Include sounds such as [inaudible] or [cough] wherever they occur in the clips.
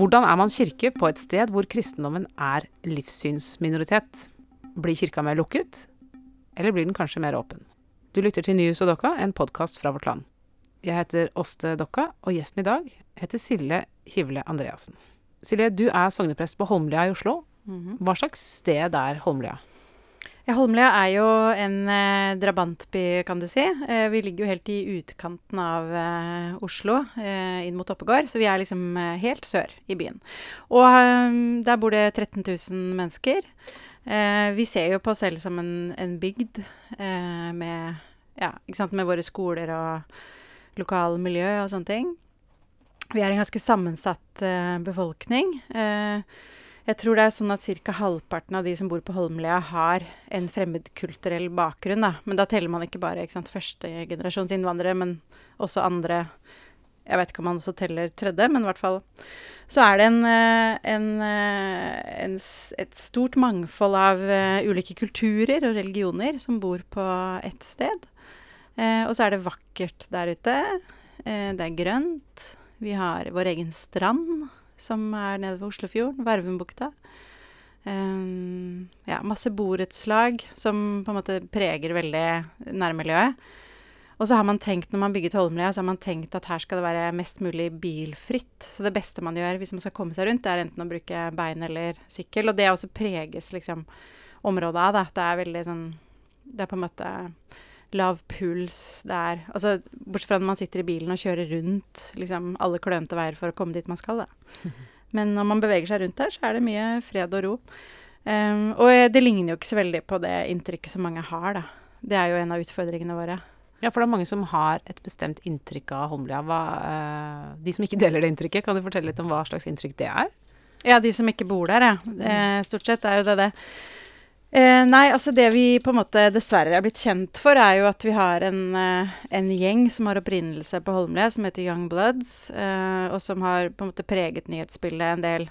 Hvordan er man kirke på et sted hvor kristendommen er livssynsminoritet? Blir kirka mer lukket, eller blir den kanskje mer åpen? Du lytter til Nyhus og Dokka, en podkast fra vårt land. Jeg heter Åste Dokka, og gjesten i dag heter Silje Kivle Andreassen. Silje, du er sogneprest på Holmlia i Oslo. Hva slags sted er Holmlia? Ja, Holmlia er jo en eh, drabantby, kan du si. Eh, vi ligger jo helt i utkanten av eh, Oslo, eh, inn mot Oppegård. Så vi er liksom eh, helt sør i byen. Og eh, der bor det 13 000 mennesker. Vi ser jo på oss selv som en, en bygd med, ja, med våre skoler og lokalmiljø og sånne ting. Vi er en ganske sammensatt befolkning. Eh, jeg tror det er sånn at ca. halvparten av de som bor på Holmlia, har en fremmedkulturell bakgrunn. Da. Men da teller man ikke bare ikke sant, førstegenerasjons innvandrere, men også andre Jeg vet ikke om man også teller tredje, men i hvert fall så er det en, eh, en, eh, en, et stort mangfold av eh, ulike kulturer og religioner som bor på ett sted. Og så er det vakkert der ute. Det er grønt. Vi har vår egen strand som er nede ved Oslofjorden, Vervenbukta. Um, ja, masse borettslag som på en måte preger veldig nærmiljøet. Og så har man tenkt, når man bygget Holmlia, så har man tenkt at her skal det være mest mulig bilfritt. Så det beste man gjør hvis man skal komme seg rundt, det er enten å bruke bein eller sykkel. Og det også preges liksom området av, da. Det er veldig sånn Det er på en måte lav puls. Det er Altså, bortsett fra når man sitter i bilen og kjører rundt liksom alle klønete veier for å komme dit man skal, da. [laughs] Men når man beveger seg rundt der, så er det mye fred og ro. Um, og det ligner jo ikke så veldig på det inntrykket som mange har, da. Det er jo en av utfordringene våre. Ja, for det er mange som har et bestemt inntrykk av Holmlia. Hva, uh, de som ikke deler det inntrykket, kan du fortelle litt om hva slags inntrykk det er? Ja, de som ikke bor der, ja. Det, stort sett er jo det det. Eh, nei, altså det vi på en måte dessverre er blitt kjent for, er jo at vi har en, eh, en gjeng som har opprinnelse på Holmlia, som heter Young Bloods, eh, og som har på en måte preget nyhetsbildet en del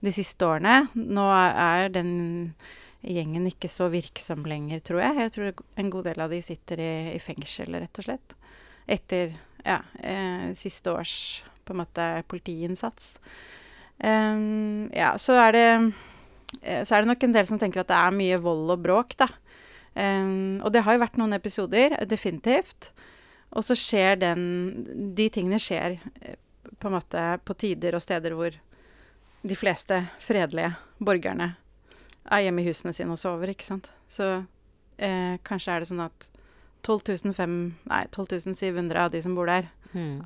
de siste årene. Nå er den gjengen ikke så virksom lenger, tror jeg. Jeg tror en god del av de sitter i, i fengsel, rett og slett. Etter ja, eh, siste års på en måte politiinnsats. Ehm, ja, så er det så er det nok en del som tenker at det er mye vold og bråk, da. Um, og det har jo vært noen episoder, definitivt. Og så skjer den De tingene skjer eh, på en måte på tider og steder hvor de fleste fredelige borgerne er hjemme i husene sine og sover, ikke sant. Så eh, kanskje er det sånn at 12 500, nei, 12 700 av de som bor der,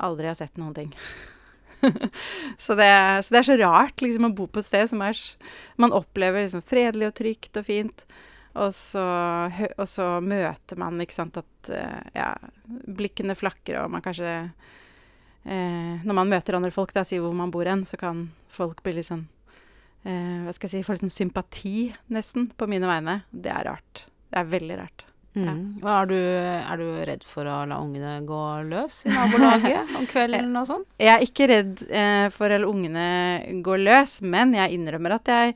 aldri har sett noen ting. [laughs] [laughs] så, det, så det er så rart liksom, å bo på et sted som er Man opplever liksom fredelig og trygt og fint, og så, og så møter man ikke sant, at eh, ja, blikkene flakker, og man kanskje eh, Når man møter andre folk, da, sier hvor man bor hen, så kan folk bli litt sånn eh, Hva skal jeg si Få litt sånn sympati, nesten, på mine vegne. Det er rart. Det er veldig rart. Mm. Er, du, er du redd for å la ungene gå løs i nabolaget om kvelden og sånn? [laughs] Jeg er ikke redd eh, for la ungene gå løs, men jeg innrømmer at jeg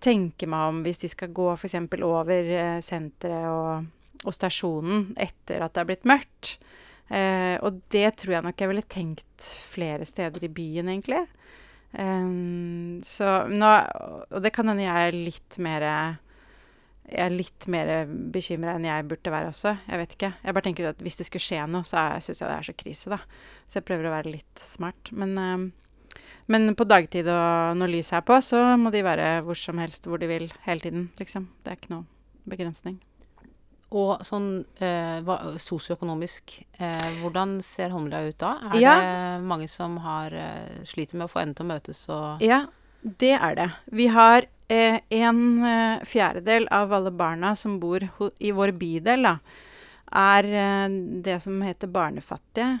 tenker meg om hvis de skal gå f.eks. over eh, senteret og, og stasjonen etter at det er blitt mørkt. Eh, og det tror jeg nok jeg ville tenkt flere steder i byen, egentlig. Ehm, så nå Og det kan hende jeg er litt mer jeg er litt mer bekymra enn jeg burde være også. Jeg vet ikke. Jeg bare tenker at hvis det skulle skje noe, så syns jeg det er så krise, da. Så jeg prøver å være litt smart. Men, eh, men på dagtid og når lyset er på, så må de være hvor som helst hvor de vil hele tiden, liksom. Det er ikke noe begrensning. Og sånn eh, sosioøkonomisk, eh, hvordan ser Holmlia ut da? Er Ja. det mange som har, sliter med å få endene til å møtes og Ja, det er det. Vi har en eh, fjerdedel av alle barna som bor i vår bydel, da, er eh, det som heter barnefattige.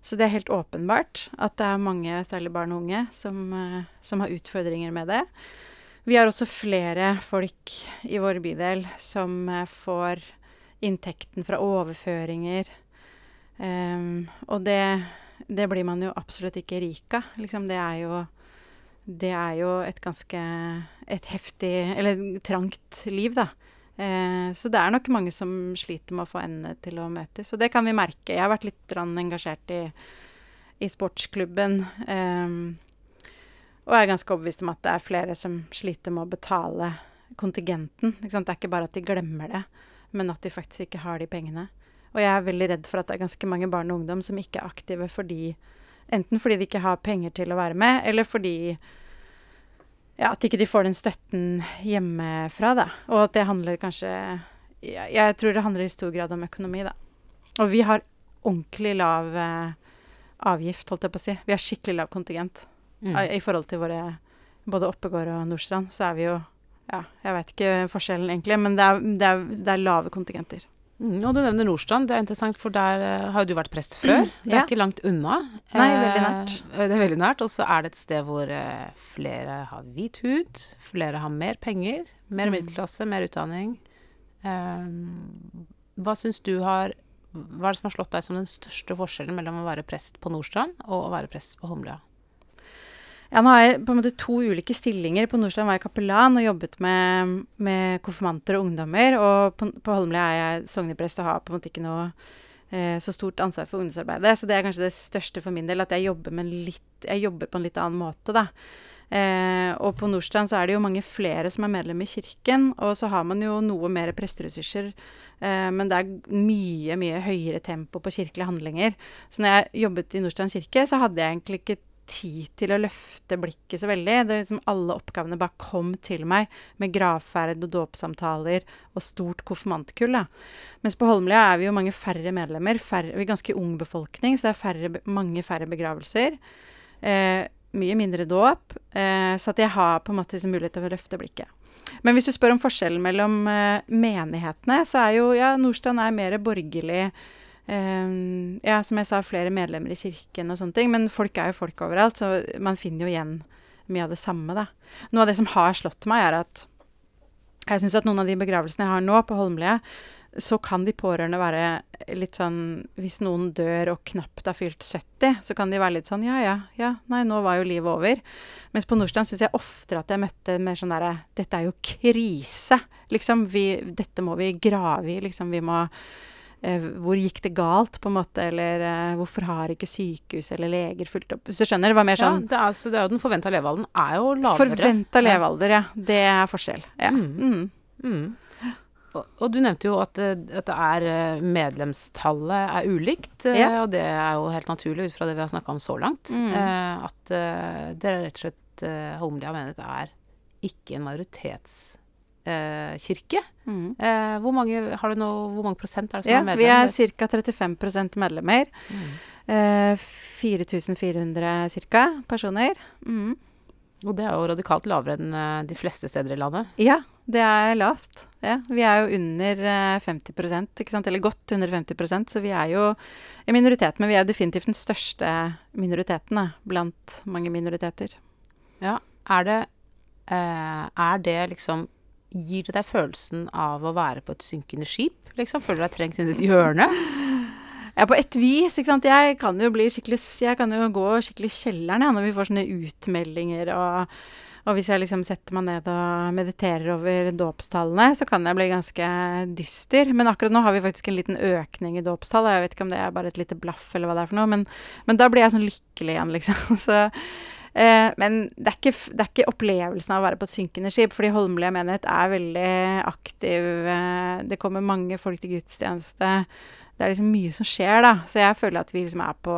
Så det er helt åpenbart at det er mange, særlig barn og unge, som, eh, som har utfordringer med det. Vi har også flere folk i vår bydel som eh, får inntekten fra overføringer. Og det, det blir man jo absolutt ikke rik av. Liksom, det er jo det er jo et ganske et heftig, eller trangt liv, da. Eh, så det er nok mange som sliter med å få endene til å møtes. Og det kan vi merke. Jeg har vært litt engasjert i, i sportsklubben. Eh, Og jeg er ganske overbevist om at det er flere som sliter med å betale kontingenten. Det er ikke bare at de glemmer det, men at de faktisk ikke har de pengene. Og jeg er veldig redd for at det er ganske mange barn og ungdom som ikke er aktive fordi Enten fordi de ikke har penger til å være med, eller fordi ja, at ikke de får den støtten hjemmefra, da. Og at det handler kanskje jeg, jeg tror det handler i stor grad om økonomi, da. Og vi har ordentlig lav eh, avgift, holdt jeg på å si. Vi har skikkelig lav kontingent. Mm. I, I forhold til våre både Oppegård og Nordstrand, så er vi jo Ja, jeg vet ikke forskjellen egentlig, men det er, det er, det er lave kontingenter. Mm, og du nevner Nordstrand, det er interessant, for der eh, har jo du vært prest før. [clears throat] Det er ikke langt unna. Nei, veldig nært. Eh, det er veldig nært, og så er det et sted hvor eh, flere har hvit hud, flere har mer penger, mer Mm. middelklasse, mer utdanning. Eh, hva syns du har Hva er det som har slått deg som den største forskjellen mellom å være prest på Nordstrand og å være prest på Holmlia? Ja, nå har jeg på en måte to ulike stillinger. På Nordstrand var jeg kapellan og jobbet med, med konfirmanter og ungdommer. Og på, på Holmlia er jeg sogneprest og har på en måte ikke noe eh, så stort ansvar for ungdomsarbeidet. Så det er kanskje det største for min del, at jeg jobber, litt, jeg jobber på en litt annen måte, da. Eh, og på Nordstrand så er det jo mange flere som er medlem i kirken, og så har man jo noe mer presteressurser. Eh, men det er mye, mye høyere tempo på kirkelige handlinger. Så når jeg jobbet i Nordstrand kirke, så hadde jeg egentlig ikke tid til å løfte blikket så veldig. Det er liksom Alle oppgavene bare kom til meg med gravferd og dåpssamtaler og stort konfirmantkull. Mens på Holmlia er vi jo mange færre medlemmer. Færre, vi er ganske ung befolkning, så det er færre, mange færre begravelser. Eh, mye mindre dåp. Eh, så at jeg har på en måte liksom mulighet til å løfte blikket. Men hvis du spør om forskjellen mellom eh, menighetene, så er jo ja, Nordstrand er mer borgerlig. Eh, ja, som jeg sa, flere medlemmer i kirken og sånne ting. Men folk er jo folk overalt, så man finner jo igjen mye av det samme, da. Noe av det som har slått meg, er at jeg syns at noen av de begravelsene jeg har nå på Holmlia, så kan de pårørende være litt sånn Hvis noen dør og knapt har fylt 70, så kan de være litt sånn Ja, ja, ja, nei, nå var jo livet over. Mens på Nordstrand syns jeg oftere at jeg møtte mer sånn derre Dette er jo krise. Liksom, vi, dette må vi grave i. Liksom, vi må Hvor gikk det galt, på en måte? Eller eh, hvorfor har ikke sykehus eller leger fulgt opp? Så du skjønner, det var mer Ja, sånn det er, så det er jo den forventa levealderen er jo lavere. Forventa levealder, ja. Det er forskjell. Ja. Mm. Mm. Mm. Og, og du nevnte jo at, eh, at det er eh, medlemstallet er ulikt, eh, Ja. og det er jo helt naturlig ut fra det vi har snakka om så langt. Mm. eh, At eh, det er rett og slett Holmlia mener det er ikke en majoritetskirke. Mm. Eh, hvor, mange, har du noe, hvor mange prosent er det som Ja, er vi er ca. 35 medlemmer. Mm. Eh, 4400 ca. personer. Mm. Og det er jo radikalt lavere enn eh, de fleste steder i landet. Ja, det er lavt. Ja, vi er jo under eh, 50 ikke sant? eller godt under 50 så vi er jo en minoritet. Men vi er definitivt den største minoriteten da, blant mange minoriteter. Ja, er det eh, Er det liksom Gir det deg følelsen av å være på et synkende skip? Liksom? Føler du deg trengt inn i et hjørne? Ja, på et vis, ikke sant. Jeg kan jo skikkelig Jeg kan jo gå skikkelig i kjelleren ja, når vi får sånne utmeldinger og og hvis jeg liksom setter meg ned og mediterer over dåpstallene, så kan jeg bli ganske dyster. Men akkurat nå har vi faktisk en liten økning i dåpstall. Jeg vet ikke om det er bare et lite blaff eller hva det er for noe, men, men da blir jeg sånn lykkelig igjen, liksom. [laughs] Så, eh, men det er, ikke, det er ikke opplevelsen av å være på et synkende skip, fordi Holmlia menighet er veldig aktiv. Eh, det kommer mange folk til gudstjeneste. Det er liksom mye som skjer, da. Så jeg føler at vi liksom er på,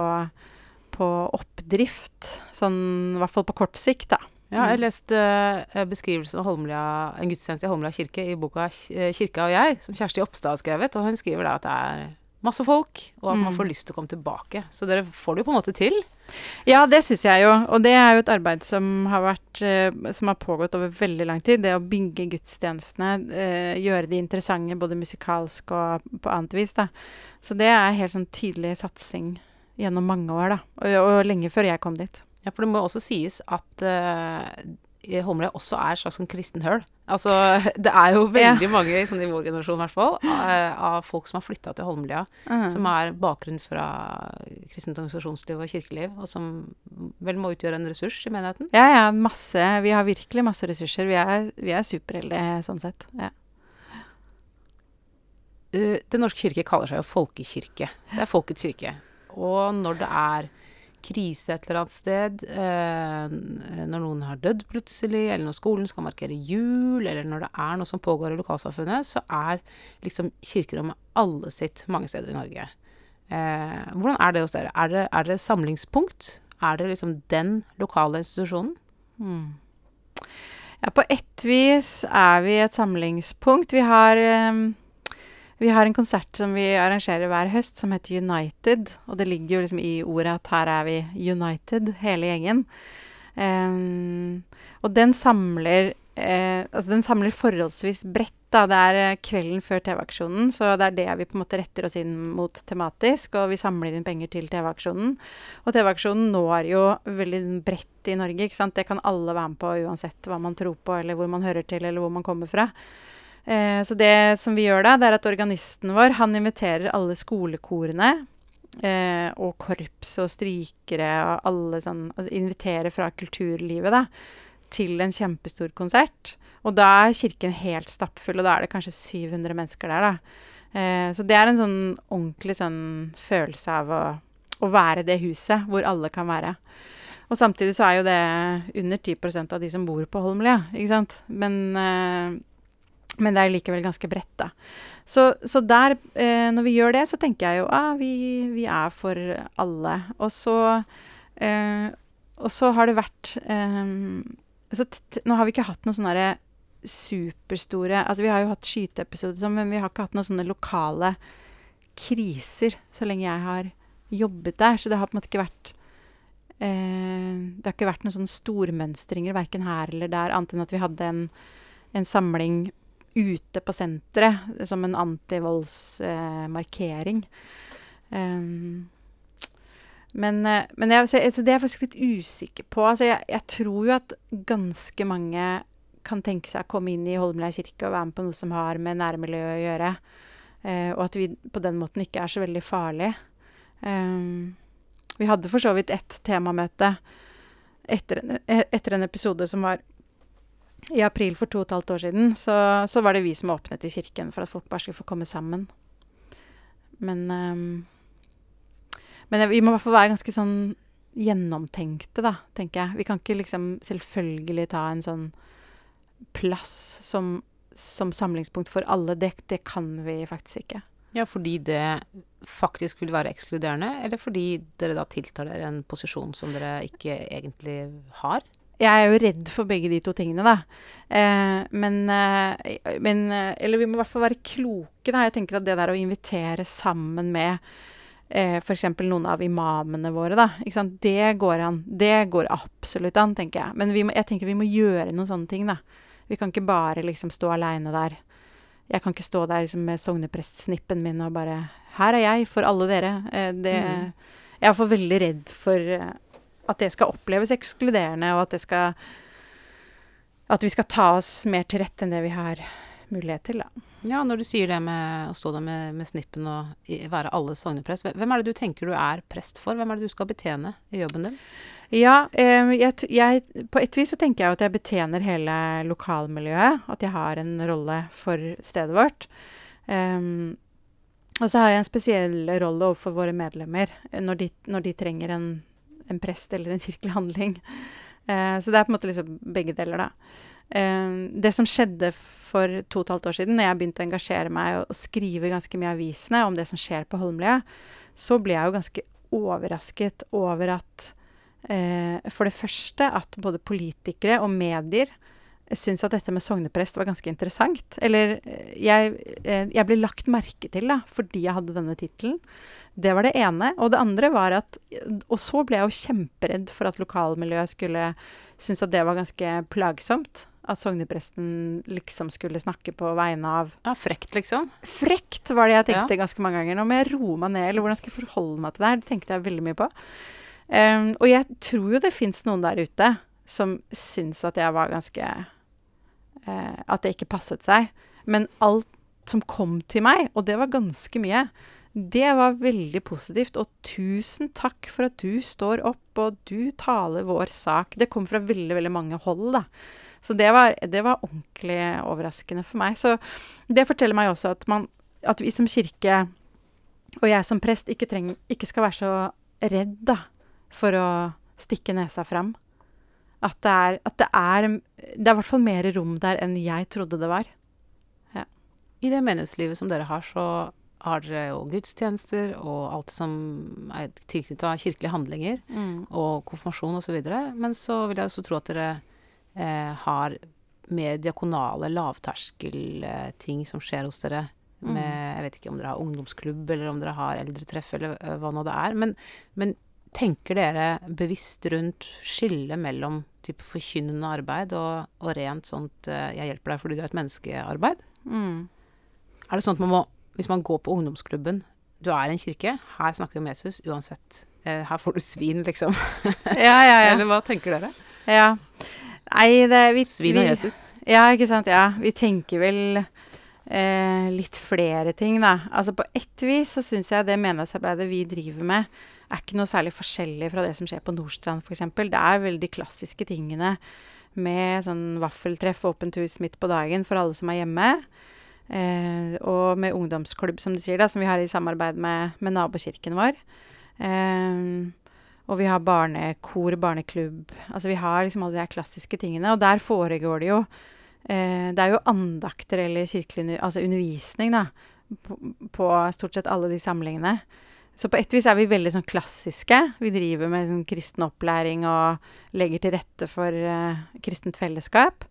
på oppdrift. Sånn i hvert fall på kort sikt, da. Ja, jeg Mm. leste uh, beskrivelsen av Holmlia, en gudstjeneste i Holmlia kirke i boka eh, 'Kirka og jeg', som Kjersti Oppstad har skrevet. Og hun skriver da at det er masse folk, og at man Mm. får lyst til å komme tilbake. Så dere får det jo på en måte til. Ja, det syns jeg jo. Og det er jo et arbeid som har, vært, eh, som har pågått over veldig lang tid. Det å bygge gudstjenestene, eh, gjøre de interessante både musikalsk og på annet vis. da. Så det er helt sånn tydelig satsing gjennom mange år, da. Og, og lenge før jeg kom dit. Ja, for det må også sies at uh, Holmlia også er et slags sånn kristen høl. Altså, [laughs] det er jo veldig mange, sånn i vår generasjon i hvert fall, eh, av folk som har flytta til Holmlia, som er bakgrunn fra kristent organisasjonsliv og kirkeliv, og som vel må utgjøre en ressurs i menigheten. Ja, ja, masse. Vi har virkelig masse ressurser. Vi er, vi er superheldige sånn sett. Ja. Uh, Den norske kirke kaller seg jo folkekirke. Det er folkets kirke. Og når det er krise et eller annet sted, eh, når noen har dødd plutselig, eller når skolen skal markere jul, eller når det er noe som pågår i lokalsamfunnet, så er liksom kirkerommet alle sitt mange steder i Norge. Eh, hvordan er det hos dere? Er det, er det samlingspunkt? Er det liksom den lokale institusjonen? Mm. Ja, på ett vis er vi et samlingspunkt. Vi har um vi har en konsert som vi arrangerer hver høst, som heter United. Og det ligger jo liksom i ordet at her er vi United, hele gjengen. Um, og den samler uh, Altså, den samler forholdsvis bredt, da. Det er uh, kvelden før TV-aksjonen, så det er det vi på en måte retter oss inn mot tematisk. Og vi samler inn penger til TV-aksjonen. Og TV-aksjonen når jo veldig bredt i Norge, ikke sant. Det kan alle være med på uansett hva man tror på, eller hvor man hører til, eller hvor man kommer fra. Eh, så det som vi gjør da, det er at organisten vår han inviterer alle skolekorene eh, og korps og strykere og alle sånn altså Inviterer fra kulturlivet da, til en kjempestor konsert. Og da er kirken helt stappfull, og da er det kanskje 700 mennesker der, da. Eh, så det er en sånn ordentlig sånn følelse av å, å være det huset hvor alle kan være. Og samtidig så er jo det under 10% av de som bor på Holmlia, ikke sant. Men eh, men det er likevel ganske bredt, da. Så, så der, eh, når vi gjør det, så tenker jeg jo ah, vi, vi er for alle. Og så, eh, og så har det vært eh, Nå har vi ikke hatt noen sånne superstore Altså, vi har jo hatt skyteepisoder, sånn, men vi har ikke hatt noen sånne lokale kriser så lenge jeg har jobbet der. Så det har på en måte ikke vært eh, Det har ikke vært noen sånne stormønstringer verken her eller der, annet enn at vi hadde en, en samling ute på senteret som en antivoldsmarkering. Um, men, eh, men jeg, så, det er jeg faktisk litt usikker på. Altså jeg, jeg, tror jo at ganske mange kan tenke seg å komme inn i Holmlia kirke og være med på noe som har med nærmiljøet å gjøre. Uh, og at vi på den måten ikke er så veldig farlige. Um, vi hadde for så vidt ett temamøte etter en, etter en episode som var i april for to og et halvt år siden, så, så, var det vi som åpnet i kirken for at folk bare skulle få komme sammen. Men, um, men vi må i hvert fall være ganske sånn gjennomtenkte, da, tenker jeg. Vi kan ikke liksom selvfølgelig ta en sånn plass som, som samlingspunkt for alle. Det, det kan vi faktisk ikke. Ja, fordi det faktisk vil være ekskluderende, eller fordi dere da tiltar dere en posisjon som dere ikke egentlig har? Jeg er jo redd for begge de to tingene, da. Eh, men, eh, men, eh, Eller vi må i hvert fall være kloke, da. Jeg tenker at det der å invitere sammen med eh, f.eks. noen av imamene våre, da. Det går an. Det går absolutt an, tenker jeg. Men må, jeg tenker vi må gjøre noen sånne ting, da. Vi kan ikke bare liksom stå aleine der. Jeg kan ikke stå der liksom, med sogneprestsnippen min og bare 'Her er jeg, for alle dere'. Eh, det, mm. Jeg er iallfall veldig redd for eh, at det skal oppleves ekskluderende, og at det skal At vi skal ta oss mer til rette enn det vi har mulighet til, da. Ja, når du sier det med å stå der med, med snippen og være alle sogneprest, hvem er det du tenker du er prest for? Hvem er det du skal betjene i jobben din? Ja, eh, jeg, jeg, på et vis så tenker jeg at jeg betjener hele lokalmiljøet. At jeg har en rolle for stedet vårt. Um, og så har jeg en spesiell rolle overfor våre medlemmer når de, når de trenger en en prest eller en kirkelig handling. Eh, så det er på en måte liksom begge deler, da. Eh, det som skjedde for to og et halvt år siden, når jeg begynte å engasjere meg og, skrive ganske mye avisene om det som skjer på Holmlia, så ble jeg jo ganske overrasket over at eh, For det første at både politikere og medier syntes at dette med sogneprest var ganske interessant. Eller eh, jeg, eh, jeg ble lagt merke til da, fordi jeg hadde denne tittelen. Det var det ene. Og det andre var at Og så ble jeg jo kjemperedd for at lokalmiljøet skulle synes at det var ganske plagsomt. At sognepresten liksom skulle snakke på vegne av Ja, Frekt, liksom? Frekt var det jeg tenkte ja. ganske mange ganger. Nå må jeg roe meg ned, eller hvordan skal jeg forholde meg til det her? Det tenkte jeg veldig mye på. Um, og jeg tror jo det fins noen der ute som syns at jeg var ganske uh, At det ikke passet seg. Men alt som kom til meg, og det var ganske mye, det var veldig positivt, og tusen takk for at du står opp og du taler vår sak. Det kom fra veldig, veldig mange hold, da. Så det var, det var ordentlig overraskende for meg. Så det forteller meg også at, man, at vi som kirke, og jeg som prest, ikke, treng, ikke skal være så redd, da. for å stikke nesa fram. At det er At det er Det er i hvert fall mer rom der enn jeg trodde det var. I det menighetslivet som dere har, så har dere jo gudstjenester og alt som er tilknytta kirkelige handlinger, og konfirmasjon osv. Men så vil jeg også tro at dere eh, har mer diakonale lavterskelting som skjer hos dere. Mm. Med, jeg vet ikke om dere har ungdomsklubb, eller om dere har eldretreff, eller eh, hva nå det er. Men, men tenker dere bevisst rundt skillet mellom type forkynnende arbeid og, og rent sånt eh, 'jeg hjelper deg fordi du er et menneske'-arbeid? Mm. Er det sånn at man må, hvis man går på ungdomsklubben Du er i en kirke, her snakker vi om Jesus uansett. Eh, her får du svin, liksom. [laughs] Ja, ja, ja. Eller hva tenker dere? ja. Nei, det vi, Svin og Jesus. Ja, ikke sant. Ja. Vi tenker vel eh, litt flere ting, da. Altså på ett vis så syns jeg det menighetsarbeidet vi driver med, er ikke noe særlig forskjellig fra det som skjer på Nordstrand f.eks. Det er veldig klassiske tingene med sånn vaffeltreff, åpent hus midt på dagen for alle som er hjemme. Eh, og med ungdomsklubb, som du sier, da, som vi har i samarbeid med, med nabokirken vår. Eh, og vi har barnekor, barneklubb Altså vi har liksom alle de her klassiske tingene. Og der foregår det jo eh, Det er jo andakter eller kirkelig altså undervisning, da. På, på stort sett alle de samlingene. Så på et vis er vi veldig sånn klassiske. Vi driver med sånn kristen opplæring og legger til rette for uh, kristent fellesskap.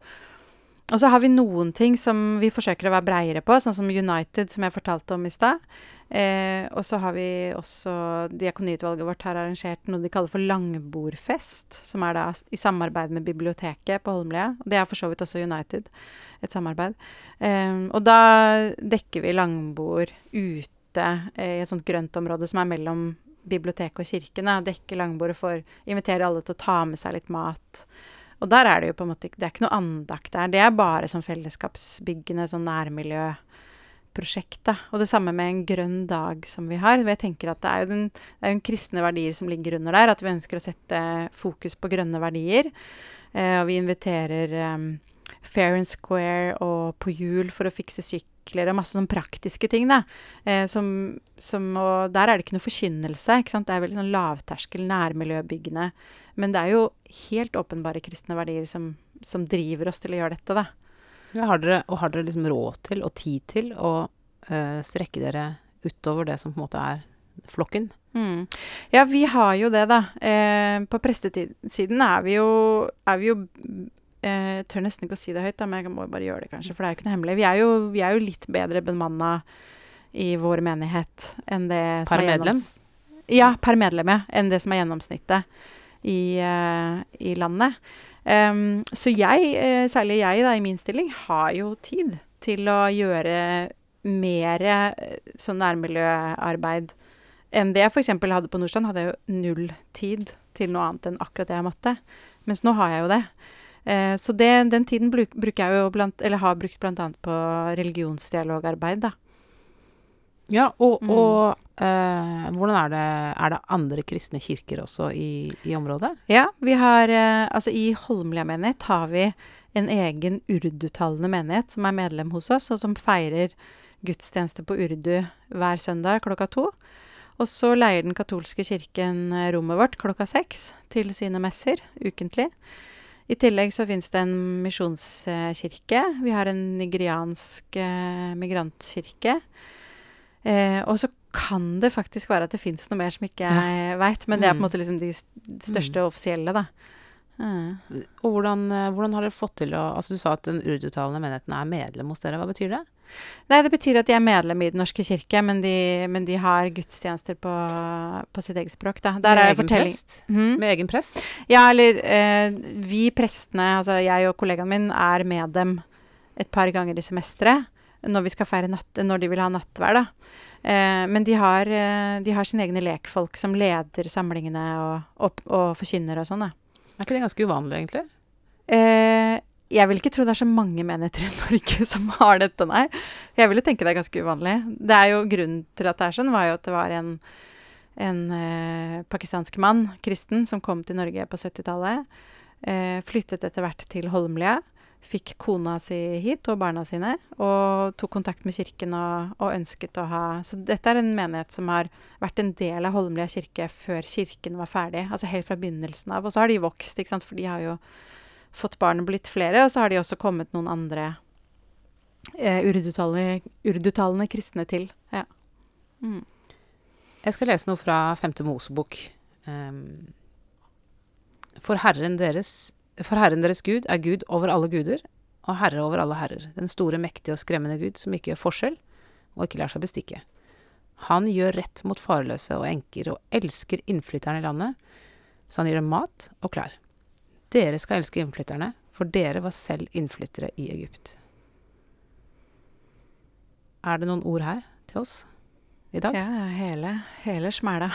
Og så har vi noen ting som vi forsøker å være breiere på, sånn som United, som jeg fortalte om i stad. Eh, og så har vi også Diakoniutvalget vårt har arrangert noe de kaller for langbordfest, som er da i samarbeid med biblioteket på Holmlia. Det er for så vidt også United, et samarbeid. Eh, og da dekker vi langbord ute eh, i et sånt grøntområde som er mellom biblioteket og kirken. Dekke langbordet for Invitere alle til å ta med seg litt mat. Og der er det jo på en måte Det er ikke noe andakt der. Det er bare sånn fellesskapsbyggende, sånn nærmiljøprosjekt, da. Og det samme med en grønn dag som vi har. Jeg tenker at det er jo den det er jo kristne verdier som ligger under der. At vi ønsker å sette fokus på grønne verdier. Eh, og vi inviterer eh, Fair and Square og På hjul for å fikse sykler og masse sånn praktiske ting, da. Eh, som, som, og der er det ikke noe forkynnelse. ikke sant? Det er veldig sånn lavterskel, nærmiljøbyggende. Men det er jo helt åpenbare kristne verdier som, som driver oss til å gjøre dette, da. Ja, har dere, og har dere liksom råd til og tid til å øh, strekke dere utover det som på en måte er flokken? Mm. Ja, vi har jo det, da. Eh, på prestesiden er vi jo, er vi jo Jeg tør nesten ikke å si det høyt, da, men jeg må bare gjøre det, kanskje, for det er jo ikke noe hemmelig. Vi er jo, vi er jo litt bedre bemanna i vår menighet enn det som Per er medlem? Ja, per medlem, ja. Enn det som er gjennomsnittet i, uh, i landet. Um, så jeg, uh, særlig jeg da, i min stilling, har jo tid til å gjøre mer eh, sånn nærmiljøarbeid enn det jeg f.eks. hadde på Nordstrand. Hadde jeg jo null tid til noe annet enn akkurat det jeg måtte. Mens nå har jeg jo det. Eh, så det, den tiden bruk, bruker jeg jo blant, eller har brukt bl.a. på religionsdialogarbeid, da. Ja, og, Mm. og eh, hvordan er det Er det andre kristne kirker også i, i området? Ja, vi har eh, Altså i Holmlia menighet har vi en egen urdutalende menighet som er medlem hos oss, og som feirer gudstjeneste på urdu hver søndag klokka to. Og så leier den katolske kirken eh, rommet vårt klokka seks til sine messer ukentlig. I tillegg så fins det en misjonskirke. Vi har en nigeriansk eh, migrantkirke. Eh, og så kan det faktisk være at det fins noe mer som ikke jeg veit, men det er på en Mm. måte liksom de største offisielle, da. Mm. Og hvordan, eh, hvordan har dere fått til å Altså, du sa at den urdutalende menigheten er medlem hos dere. Hva betyr det? Nei, det betyr at de er medlem i Den norske kirke, men de, men de har gudstjenester på, på sitt eget språk, da. Der Med egen prest? Mm. Med egen prest? Ja, eller eh, vi prestene, altså jeg og kollegaen min, er med dem et par ganger i semesteret når vi skal feire natt, når de vil ha nattvær, da. Eh, men de har, eh, de har sine egne lekfolk som leder samlingene og, og, og forkynner og sånn, da. Er ikke det ganske uvanlig, egentlig? Eh, jeg vil ikke tro det er så mange menigheter i Norge [laughs] som har dette, nei. Jeg ville tenke det er ganske uvanlig. Det er jo Grunnen til at det er sånn, var jo at det var en, en eh, pakistansk mann, kristen, som kom til Norge på 70-tallet. Eh, flyttet etter hvert til Holmlia. Fikk kona si hit og barna sine, og tok kontakt med kirken og, og, ønsket å ha Så dette er en menighet som har vært en del av Holmlia kirke før kirken var ferdig, altså helt fra begynnelsen av. Og så har de vokst, ikke sant, for de har jo fått barn og blitt flere, og så har de også kommet noen andre eh, urdutalende kristne til. Ja. Mm. Jeg skal lese noe fra Femte Mosebok. Um, for Herren deres for Herren deres Gud er Gud over alle guder, og Herre over alle herrer, den store, mektige og skremmende Gud som ikke gjør forskjell, og ikke lar seg bestikke. Han gjør rett mot farløse og enker, og elsker innflytterne i landet, så han gir dem mat og klær. Dere skal elske innflytterne, for dere var selv innflyttere i Egypt. Er det noen ord her til oss i dag? Ja, hele, hele smæla.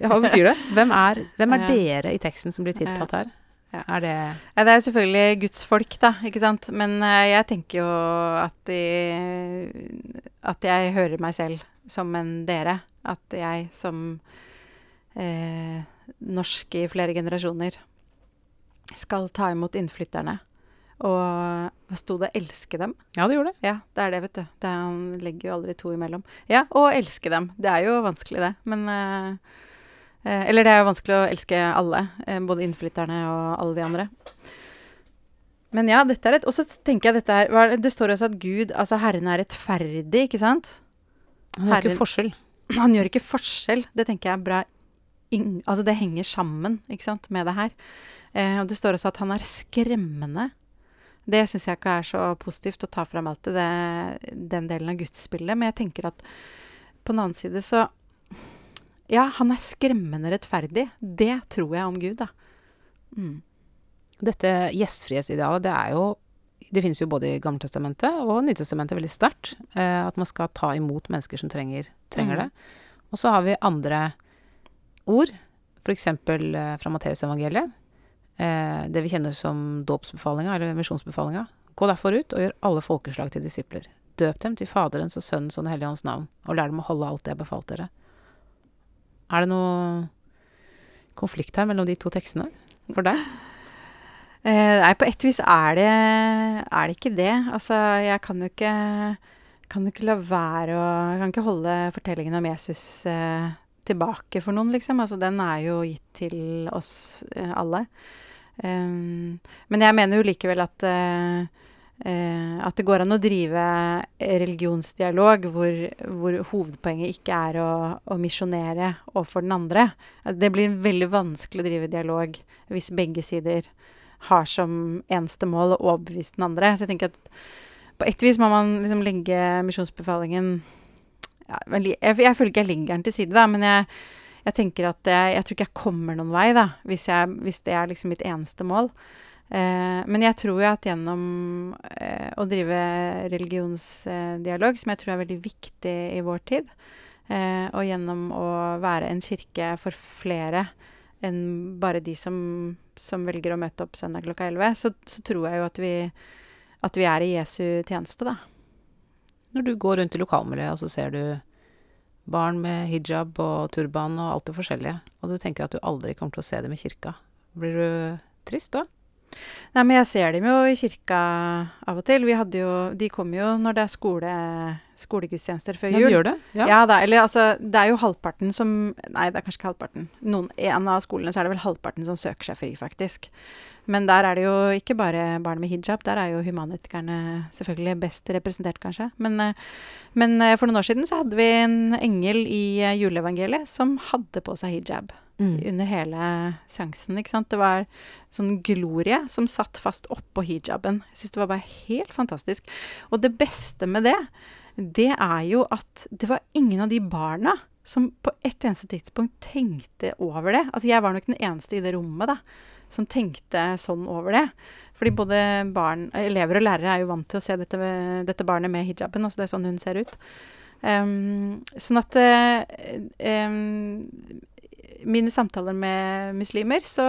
ja, hva betyr det? [laughs] Hvem er, hvem er dere i teksten som blir tiltalt her? Ja. Er det ja, Det er selvfølgelig gudsfolk, da, ikke sant. Men uh, jeg tenker jo at, de, at jeg hører meg selv som en dere. At jeg som uh, norsk i flere generasjoner skal ta imot innflytterne. Og sto det? 'Elske dem'? Ja, det gjorde det. Ja, det er det, vet du. Det, han legger jo aldri to imellom. Ja, og elske dem. Det er jo vanskelig, det. Men uh, Eh, eller det er jo vanskelig å elske alle, eh, både innflytterne og alle de andre. Men ja, dette er et Og så tenker jeg dette her Det står også at Gud, altså Herren, er rettferdig, ikke sant? Han gjør ikke forskjell. [clears throat] Han gjør ikke forskjell. Det tenker jeg er bra in, Altså, det henger sammen, ikke sant, med det her. Eh, og det står også at han er skremmende. Det syns jeg ikke er så positivt å ta fram alltid, det, den delen av gudsbildet. Men jeg tenker at på den annen side så ja, han er skremmende rettferdig. Det tror jeg om Gud, da. Mm. Dette gjestfrihetsidealet, det er jo Det finnes jo både i Gammeltestamentet og Nytestamentet veldig sterkt. Eh, at man skal ta imot mennesker som trenger, trenger mm. det. Og så har vi andre ord, f.eks. Eh, fra Matteusevangeliet. Eh, det vi kjenner som dåpsbefalinga, eller misjonsbefalinga. Gå derfor ut og gjør alle folkeslag til disipler. Døp dem til Faderens og Sønnens og Den hellige ånds navn, og lær dem å holde alt det jeg befalte dere. Er det noe konflikt her mellom de to tekstene for deg? Eh, nei, på et vis er det, er det ikke det. Altså, jeg kan jo ikke, kan jo ikke la være å kan ikke holde fortellingen om Jesus eh, tilbake for noen, liksom. Altså, den er jo gitt til oss eh, alle. Um, men jeg mener jo likevel at uh, at det går an å drive religionsdialog hvor, hvor hovedpoenget ikke er å, å misjonere overfor den andre. Det blir veldig vanskelig å drive dialog hvis begge sider har som eneste mål å overbevise den andre. Så jeg tenker at på et vis må man liksom legge misjonsbefalingen ja, jeg, jeg, føler ikke jeg legger den til side, da, men jeg, jeg tenker at jeg, jeg, tror ikke jeg kommer noen vei, da, hvis, hvis det er liksom mitt eneste mål. Eh, men jeg tror jo at gjennom eh, å drive religionsdialog, som jeg tror er veldig viktig i vår tid, eh, og gjennom å være en kirke for flere enn bare de som, som velger å møte opp søndag klokka 11, så, så, tror jeg jo at vi, at vi er i Jesu tjeneste, da. Når du går rundt i lokalmiljøet, og så ser du barn med hijab og turban og alt det forskjellige, og du tenker at du aldri kommer til å se dem i kirka, blir du trist da? Nei, men jeg ser dem jo i kirka av og til. Vi hadde jo De kommer jo når det er skole, skolegudstjenester før jul. Ja, de gjør det? Ja. ja da. Eller altså, det er jo halvparten som Nei, det er kanskje ikke halvparten. Noen, en av skolene så er det vel halvparten som søker seg fri, faktisk. Men der er det jo ikke bare barn med hijab. Der er jo humanitikerne selvfølgelig best representert, kanskje. Men, eh, men eh, for noen år siden så hadde vi en engel i eh, juleevangeliet som hadde på seg hijab mm. under hele seansen. ikke sant? Det var sånn glorie som satt fast oppå hijaben. Jeg syns det var bare helt fantastisk. Og det beste med det, det er jo at det var ingen av de barna som på et eneste tidspunkt tenkte over det. Altså, jeg var nok den eneste i det rommet, da som tenkte sånn over det. Fordi både barn, elever og lærere er jo vant til å se dette, dette barnet med hijaben. Altså det er sånn hun ser ut. Um, sånn at um, mine samtaler med muslimer, så,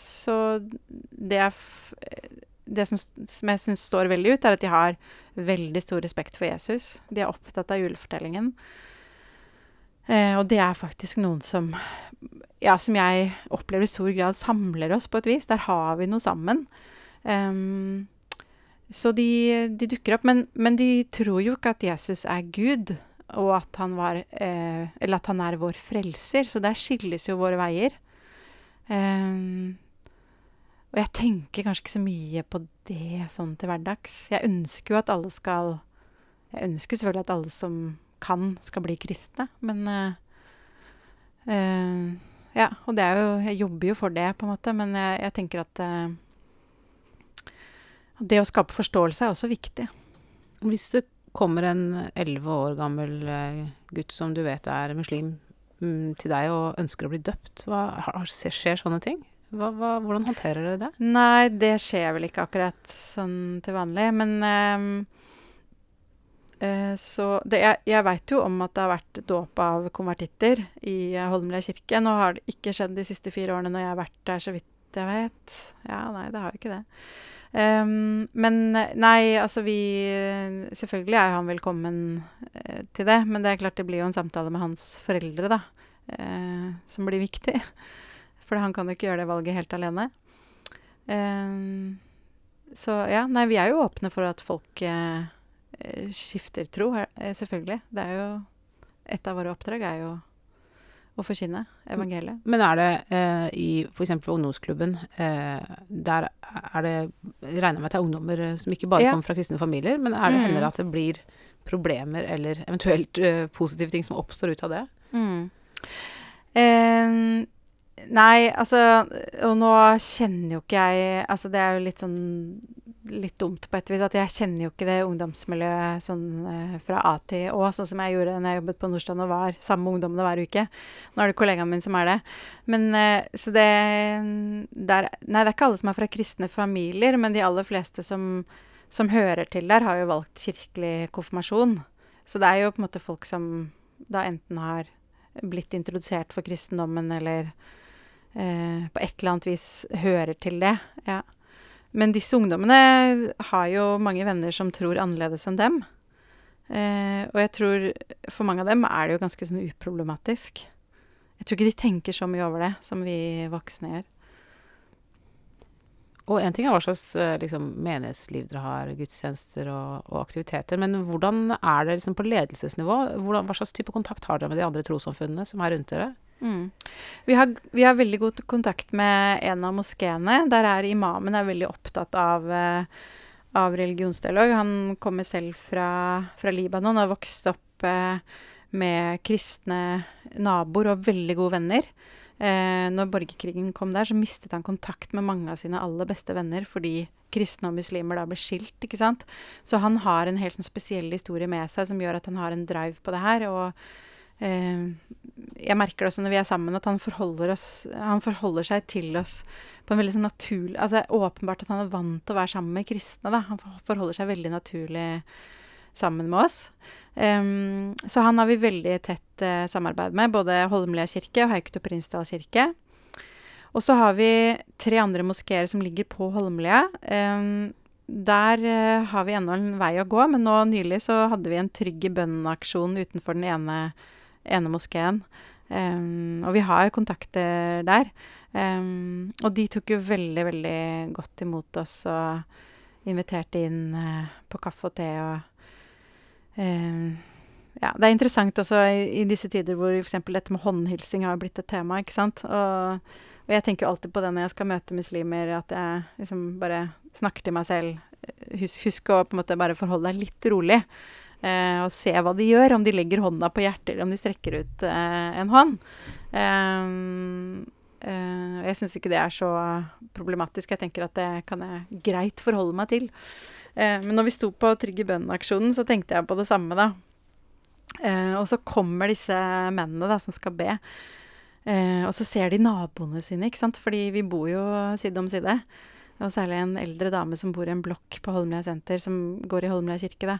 så det, er det som, som, jeg syns står veldig ut, er at de har veldig stor respekt for Jesus. De er opptatt av julefortellingen. Eh, og det er faktisk noen som ja, som jeg opplever i stor grad samler oss på et vis. Der har vi noe sammen. Um, Så de, de dukker opp, men, men, de tror jo ikke at Jesus er Gud, og at han, var, eh, at han er vår frelser. Så der skilles jo våre veier. Um, og jeg tenker kanskje ikke så mye på det sånn til hverdags. Jeg ønsker jo at alle skal Jeg ønsker selvfølgelig at alle som kan, skal bli kristne, men uh, uh, Ja, og det er jo Jeg jobber jo for det, på en måte, men jeg, jeg tenker at uh, det å skape forståelse er også viktig. Hvis det kommer en elleve år gammel gutt som du vet er muslim, mm, til deg og ønsker å bli døpt, hva, skjer sånne ting? Hva, hva, hvordan håndterer dere det? Nei, det skjer vel ikke akkurat sånn til vanlig. Men um, uh, så det, Jeg, jeg veit jo om at det har vært dåp av konvertitter i Holmlia kirke. Nå har det ikke skjedd de siste fire årene når jeg har vært der, så vidt jeg vet. Ja, nei, det har jo ikke det. Um, men nei, altså vi Selvfølgelig er han velkommen uh, til det, men det er klart det blir jo en samtale med hans foreldre, da, uh, som blir viktig. [laughs] For han kan jo ikke gjøre det valget helt alene. Um, så ja, nei, vi er jo åpne for at folk eh, skifter tro, eh, selvfølgelig. Det er jo Et av våre oppdrag er jo å forkynne evangeliet. Men er det eh, i f.eks. ungdomsklubben eh, Der er det Regner med at det er ungdommer eh, som ikke bare ja. kommer fra kristne familier, men er det mm. hender at det blir problemer eller eventuelt eh, positive ting som oppstår ut av det? Mm. Eh, Nei, altså Og nå kjenner jo ikke jeg Altså, det er jo litt sånn litt dumt på et vis at jeg kjenner jo ikke det ungdomsmiljøet sånn eh, fra A til Å, sånn som jeg gjorde når jeg jobbet på Nordstrand og var sammen med ungdommene hver uke. Nå er det kollegaen min som er det. Men eh, så det der, Nei, det er ikke alle som er fra kristne familier, men de aller fleste som, som hører til der, har jo valgt kirkelig konfirmasjon. Så det er jo på en måte folk som da enten har blitt introdusert for kristendommen eller eh, på et eller annet vis hører til det. Ja. Men disse ungdommene har jo mange venner som tror annerledes enn dem. Eh, og jeg tror for mange av dem er det jo ganske sånn uproblematisk. Jeg tror ikke de tenker så mye over det som vi voksne gjør. Og én ting er hva slags eh, liksom, menighetsliv dere har, gudstjenester og, og, aktiviteter, men hvordan er det liksom, på ledelsesnivå? Hvordan, hva slags type kontakt har dere med de andre trossamfunnene som er rundt dere? Mm. Vi, har, vi, har, veldig god kontakt med en av moskeene. Der er imamen er veldig opptatt av, uh, av religionsdialog. Han kommer selv fra, fra Libanon og har vokst opp uh, med kristne naboer og veldig gode venner. Eh, når borgerkrigen kom der, så mistet han kontakt med mange av sine aller beste venner fordi kristne og muslimer da ble skilt. ikke sant? Så han har en helt sånn spesiell historie med seg som gjør at han har en drive på det her. og Eh, jeg merker det også når vi er sammen, at han forholder, oss, han forholder seg til oss på en veldig sånn naturlig Altså åpenbart at han er vant til å være sammen med kristne, da. Han forholder seg veldig naturlig sammen med oss. Um, så han har vi veldig tett uh, samarbeid med, både Holmlia kirke og Hauketo Prinsdal kirke. Og så har vi tre andre moskeer som ligger på Holmlia. Um, der uh, har vi ennå en vei å gå, men nå nylig så hadde vi en Trygg i utenfor den ene ene moskeen. Um, og vi har kontakter der. Um, og de tok jo veldig, veldig godt imot oss og inviterte inn uh, på kaffe og te og um, Ja, det er interessant også i, i disse tider hvor f.eks. dette med håndhilsing har blitt et tema, ikke sant. Og, og jeg tenker jo alltid på det når jeg skal møte muslimer, at jeg liksom bare snakker til meg selv. Husk, husk å på en måte bare forholde deg litt rolig eh, og se hva de gjør. Om de legger hånda på hjertet, eller om de strekker ut eh, en hånd. Eh, eh jeg syns ikke det er så problematisk. Jeg tenker at det kan jeg greit forholde meg til. Eh, men når vi sto på Trygge i bønnen-aksjonen, så tenkte jeg på det samme, da. Og så kommer disse mennene da, som skal be. og så ser de naboene sine, ikke sant. Fordi vi bor jo side om side. Og særlig en eldre dame som bor i en blokk på Holmlia senter, som går i Holmlia kirke, da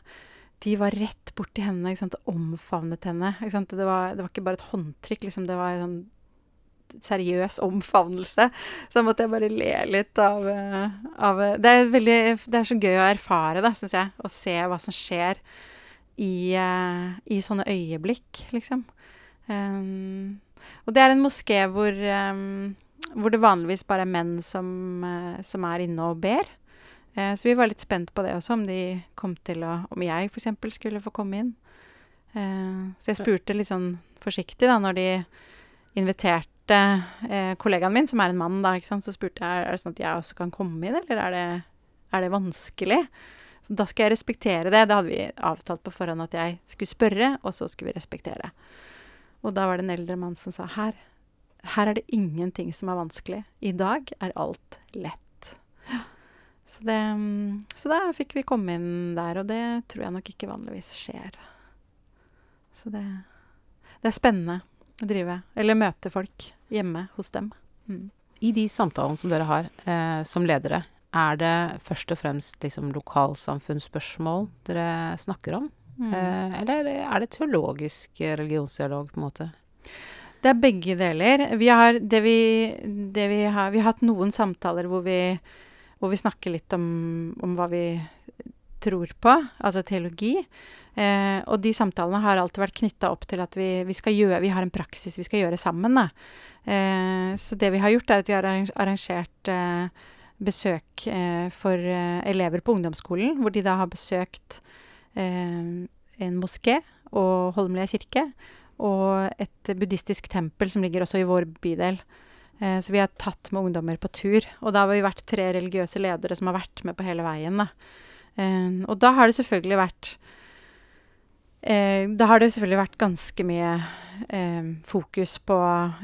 de var rett borti henne og omfavnet henne. Det, var, det var ikke bare et håndtrykk, liksom, det var en seriøs omfavnelse. Så da måtte jeg bare le litt av, av det, er veldig, det er så gøy å erfare, da, syns jeg. Å se hva som skjer i, uh, i sånne øyeblikk, liksom. Um, og det er en moské hvor, um, hvor det vanligvis bare er menn som, som er inne og ber. Eh, så vi var litt spent på det også, om de kom til å Om jeg f.eks. skulle få komme inn. Eh, så jeg spurte litt sånn forsiktig, da, når de inviterte eh, kollegaen min, som er en mann, da, ikke sant, så spurte jeg er det sånn at jeg også kan komme inn, eller er det, er det vanskelig? Da skal jeg respektere det. Da hadde vi avtalt på forhånd at jeg skulle spørre, og så skulle vi respektere. Og da var det en eldre mann som sa her, her er det ingenting som er vanskelig. I dag er alt lett. Så, det, så da fikk vi komme inn der, og det tror jeg nok ikke vanligvis skjer. Så det, det er spennende å drive, eller møte folk hjemme hos dem. Mm. I de samtalene som dere har eh, som ledere, er det først og fremst liksom lokalsamfunnsspørsmål dere snakker om? Mm. Eh, eller er det teologisk religionsdialog, på en måte? Det er begge deler. Vi har, det vi, det vi har, vi har hatt noen samtaler hvor vi, hvor vi snakker litt om, om hva vi tror på, altså teologi. Eh, og de samtalene har alltid vært knytta opp til at vi, vi, skal gjøre, vi har en praksis vi skal gjøre sammen. Da. Eh, så det vi har gjort, er at vi har arrangert eh, besøk eh, for eh, elever på ungdomsskolen, hvor de da har besøkt eh, en moské og Holmlia kirke, og et buddhistisk tempel som ligger også i vår bydel. Eh, så vi har tatt med ungdommer på tur. Og da har vi vært tre religiøse ledere som har vært med på hele veien. Da. Eh, og da har det selvfølgelig vært eh, Da har det selvfølgelig vært ganske mye fokus på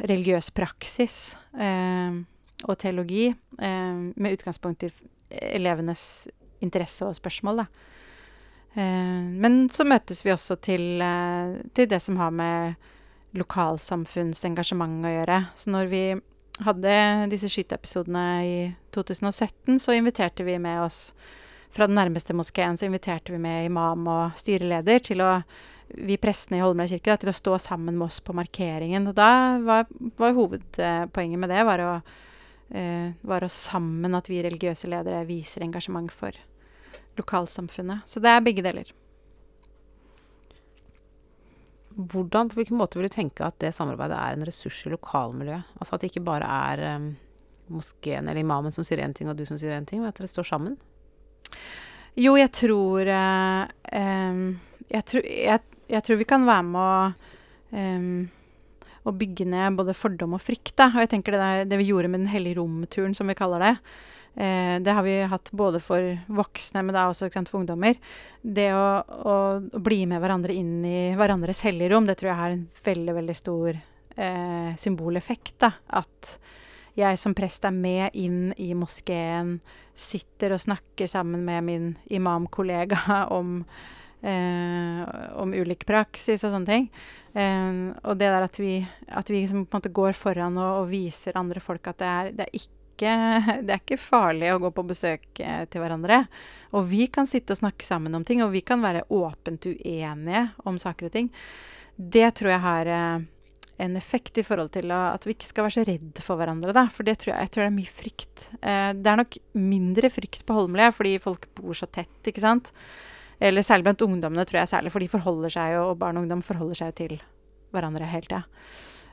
religiøs praksis og teologi, med utgangspunkt i elevenes interesse og spørsmål, da. men så møtes vi også til, til det som har med lokalsamfunnsengasjement å gjøre. Så når vi hadde disse skyteepisodene i 2017, så inviterte vi med oss Fra den nærmeste moskeen så inviterte vi med imam og styreleder til å vi prestene i Holmlia kirke da, til å stå sammen med oss på markeringen. Og da var, var hovedpoenget med det var å eh, var å sammen at vi religiøse ledere viser engasjement for lokalsamfunnet. Så det er begge deler. Hvordan, på hvilken måte vil du tenke at det samarbeidet er en ressurs i lokalmiljøet? Altså at det ikke bare er um, moskeen eller imamen som sier én ting, og du som sier én ting, men at dere står sammen? Jo, jeg tror uh, um, jeg, tror, jeg, jeg, tror vi kan være med å um, å bygge ned både fordom og frykt. Da. Og jeg tenker det, der, det vi gjorde med Den hellige rom-turen, som vi kaller det, eh, det har vi hatt både for voksne, men da også sant, for ungdommer. Det å, å, bli med hverandre inn i hverandres hellige rom, det tror jeg har en veldig, veldig stor eh, symboleffekt. Da. At jeg som prest er med inn i moskeen, sitter og snakker sammen med min imamkollega om om ulik praksis og sånne ting. Eh, og det der at vi, at vi liksom på en måte går foran og, og, viser andre folk at det er, det er ikke [laughs] det er ikke farlig å gå på besøk eh, til hverandre. Og vi kan sitte og snakke sammen om ting, og vi kan være åpent uenige om saker og ting. Det tror jeg har eh, en effekt i forhold til at vi ikke skal være så redd for hverandre. Da. For det tror jeg, jeg tror det er mye frykt. Eh, det er nok mindre frykt på Holmlia fordi folk bor så tett, ikke sant. Eller særlig blant ungdommene, tror jeg særlig, for de forholder seg jo, og barn og ungdom forholder seg jo til hverandre hele tida.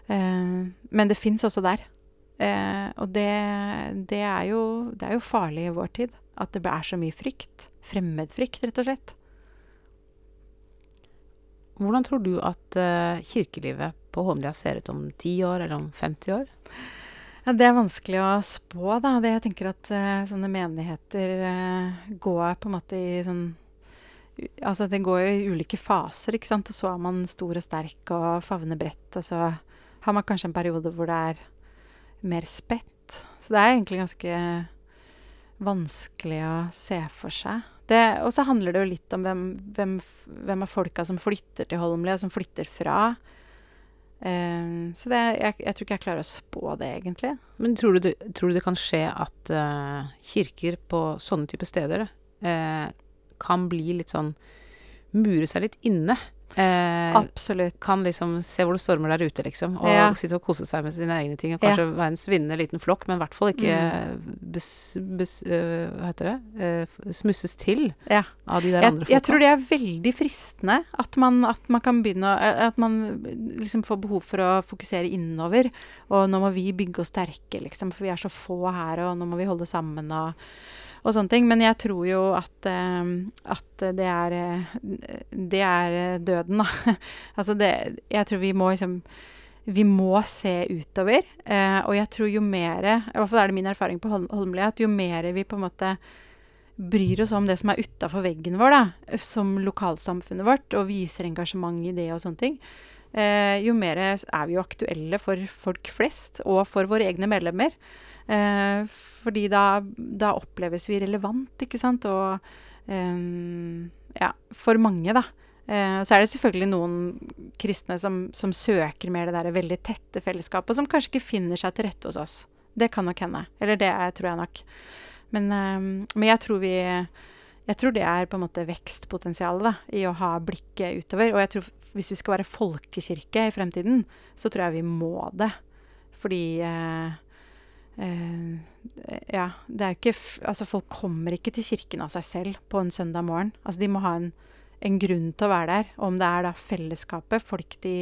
Uh, men det fins også der. Uh, og det, det, er jo, det er jo farlig i vår tid. At det er så mye frykt. Fremmedfrykt, rett og slett. Hvordan tror du at uh, kirkelivet på Holmlia ser ut om 10 år eller om 50 år? Ja, Det er vanskelig å spå, da. Det jeg tenker at uh, sånne menigheter går på en måte i sånn Altså, det går jo i ulike faser, ikke sant. Og så er man stor og sterk og favner bredt, og så har man kanskje en periode hvor det er mer spett. Så det er egentlig ganske vanskelig å se for seg. Og så handler det jo litt om hvem, hvem, hvem av folka som flytter til Holmlia, som flytter fra. Um, så det, jeg, jeg, tror ikke jeg klarer å spå det, egentlig. Men tror du, tror du det kan skje at uh, kirker på sånne type steder uh, kan bli litt sånn Mure seg litt inne. Eh, Absolutt. Kan liksom se hvor det stormer der ute, liksom. Og ja. sitte og kose seg med sine egne ting. Og kanskje ja. være en svinnende liten flokk, men i hvert fall ikke mm. bes, bes, uh, Hva heter det? Uh, smusses til ja. av de der jeg, andre folka. Jeg tror det er veldig fristende at man, at man kan begynne å At man liksom får behov for å fokusere innover. Og nå må vi bygge oss sterke, liksom, for vi er så få her, og nå må vi holde sammen og og sånne ting. Men jeg tror jo at, eh, at det er eh, Det er eh, døden, da. [laughs] altså det Jeg tror vi må liksom vi må se utover. Eh, og jeg tror jo mer I hvert fall er det min erfaring på Holm Holmlia at jo mer vi på en måte bryr oss om det som er utafor veggen vår, da, som lokalsamfunnet vårt, og viser engasjement i det og sånne ting, eh, jo mer er vi jo aktuelle for folk flest, og for våre egne medlemmer. Eh, fordi da, da, oppleves vi relevant, ikke sant? Og eh, ja, for mange, da. Eh, så er det selvfølgelig noen kristne som, som søker mer det der veldig tette fellesskapet, og som kanskje ikke finner seg til rette hos oss. Det kan nok hende. Eller det tror jeg nok. Men, um, men jeg tror vi jeg tror det er på en måte vekstpotensialet da, i å ha blikket utover. Og jeg tror hvis vi skal være folkekirke i fremtiden, så tror jeg vi må det. Fordi eh, eh, Ja, det er jo ikke Altså, folk kommer ikke til kirken av seg selv på en søndag morgen. Altså, de må ha en, en grunn til å være der. Om det er da fellesskapet, folk de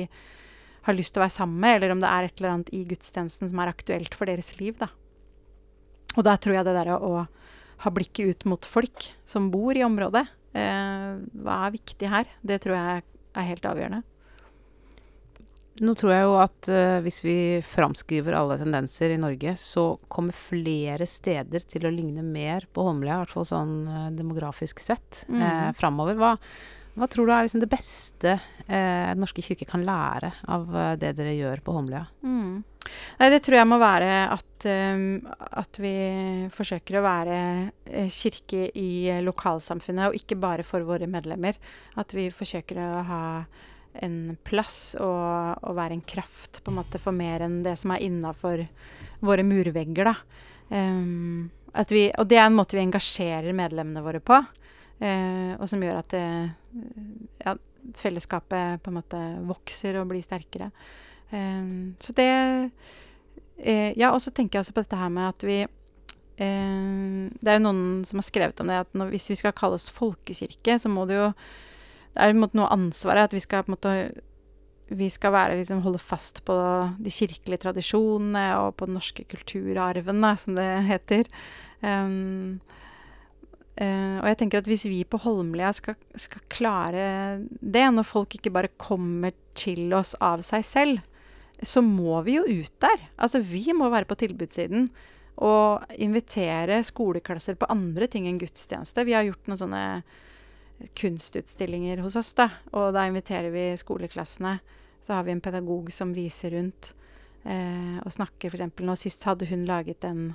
har lyst til å være sammen med, eller om det er et eller annet i gudstjenesten som er aktuelt for deres liv, da. Og da tror jeg det der å ha blikket ut mot folk som bor i området, eh, hva er viktig her, det tror jeg er helt avgjørende. Nå tror jeg jo at uh, hvis vi framskriver alle tendenser i Norge, så kommer flere steder til å ligne mer på Holmlia, i hvert fall sånn uh, demografisk sett, mm. uh, framover. Hva, hva, tror du er liksom det beste uh, Norske kirke kan lære av det dere gjør på Holmlia? Mm. Nei, det tror jeg må være at, um, at vi forsøker å være kirke i lokalsamfunnet, og ikke bare for våre medlemmer. At vi forsøker å ha en plass og, og være en kraft på en måte for mer enn det som er innafor våre murvegger. Um, vi, og det er en måte vi engasjerer medlemmene våre på, uh, og som gjør at det, ja, fellesskapet på en måte vokser og blir sterkere. Um, så det uh, Ja, og så tenker jeg også på dette her med at vi uh, Det er jo noen som har skrevet om det, at når, hvis vi skal kalle oss folkekirke, så må det jo Det er på en måte noe ansvaret at vi skal på en måte vi skal være, liksom, holde fast på de kirkelige tradisjonene og på den norske kulturarven, da, som det heter. Um, Uh, og jeg tenker at hvis vi på Holmlia skal, skal, klare det, når folk ikke bare kommer til oss av seg selv, så må vi jo ut der. Altså, vi må være på tilbudssiden og invitere skoleklasser på andre ting enn gudstjeneste. Vi har gjort noen sånne kunstutstillinger hos oss, da. Og da inviterer vi skoleklassene. Så har vi en pedagog som viser rundt eh, og snakker, f.eks. Nå sist hadde hun laget en,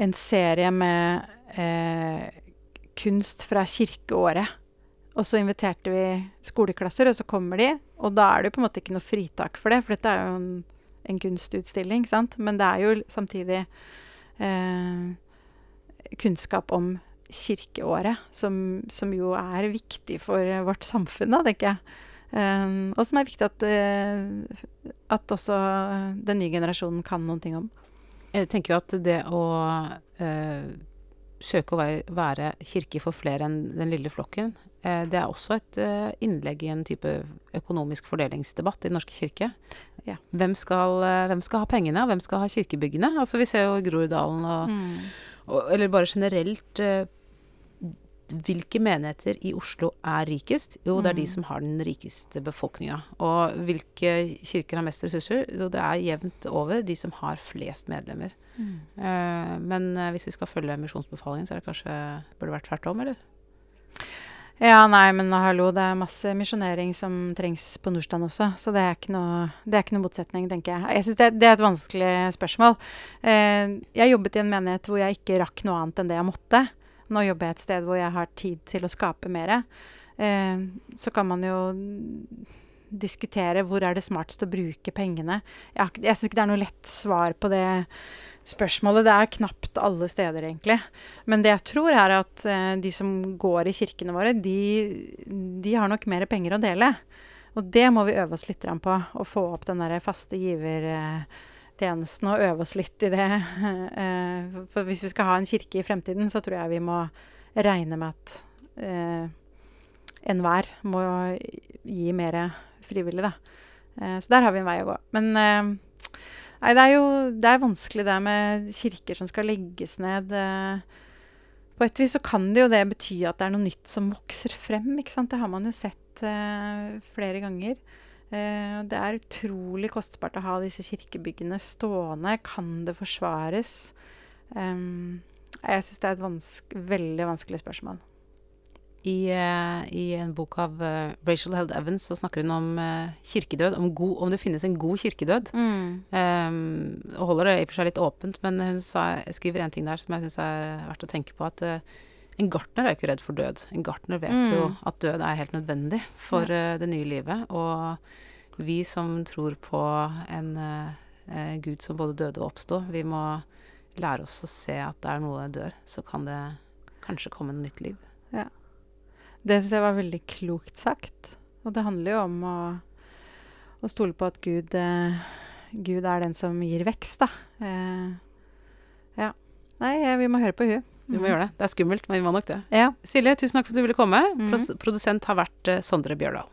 en serie med eh, kunst fra kirkeåret. Og så inviterte vi skoleklasser, og så kommer de. Og da er det jo på en måte ikke noe fritak for det, for dette er jo en, en kunstutstilling, sant. Men det er jo samtidig eh, kunnskap om kirkeåret, som, som, jo er viktig for vårt samfunn, da, tenker jeg. Um, og som er viktig at, uh, at også den nye generasjonen kan noen ting om. Jeg tenker jo at det å uh, søke å være, være kirke for flere enn den lille flokken, uh, det er også et innlegg i en type økonomisk fordelingsdebatt i Den norske kirke. Ja. Hvem, skal, hvem, skal, ha pengene, og hvem skal ha kirkebyggene? Altså Vi ser jo Groruddalen og, mm. Eller bare generelt Hvilke menigheter i Oslo er rikest? Jo, det er de mm. som har den rikeste befolkninga. Og hvilke kirker har mest ressurser? Jo, det er jevnt over de som har flest medlemmer. Mm. Uh, men uh, hvis vi skal følge misjonsbefalingen, så er det kanskje burde vært tvert om, eller? Ja, nei, men hallo, det er masse misjonering som trengs på Nordstrand også. Så det er ikke noe, er ikke noe motsetning, tenker jeg. Jeg syns det, det, er et vanskelig spørsmål. Eh, jeg jobbet i en menighet hvor jeg ikke rakk noe annet enn det jeg måtte. Nå jobber jeg et sted hvor jeg har tid til å skape mer. Eh, så kan man jo diskutere hvor er det smartest å bruke pengene. Jeg, jeg syns ikke det er noe lett svar på det spørsmålet. Det er knapt alle steder, egentlig. Men det jeg tror, er at eh, de som går i kirkene våre, de, de, har nok mer penger å dele. Og det må vi øve oss litt på. Å få opp den der faste givertjenesten og øve oss litt i det. [laughs] Eh, for hvis vi skal ha en kirke i fremtiden, så tror jeg vi må regne med at eh, enhver må gi mer frivillig, da. Eh, så der har vi en vei å gå. Men eh, Nei, det er jo det er vanskelig det med kirker som skal legges ned. Eh, på et vis så kan det jo det bety at det er noe nytt som vokser frem, ikke sant. Det har man jo sett flere ganger. Det er utrolig kostbart å ha disse kirkebyggene stående. Kan det forsvares? Um, jeg syns det er et vanske, veldig vanskelig spørsmål. I, uh, I, en bok av uh, Rachel Held Evans så snakker hun om uh, kirkedød, om, god, om, det finnes en god kirkedød. Mm. Um, og holder det i og for seg litt åpent, men hun sa, skriver en ting der som jeg syns er verdt å tenke på. At en gartner er jo ikke redd for død. En gartner vet mm. jo at død er helt nødvendig for ja. det nye livet. Og vi som tror på en Gud som både døde og oppsto, vi må lære oss å se at der noe dør, så kan det kanskje komme en nytt liv. Ja. Det syns jeg var veldig klokt sagt. Og det handler jo om å, å stole på at Gud, eh, Gud, er den som gir vekst, da. Eh, ja. Nei, vi må høre på hun. Vi må mm. gjøre det. Det er skummelt, men vi må nok det. Ja. Silje, tusen takk for at du ville komme. Mm. Produsent har vært eh, Sondre Bjørdal.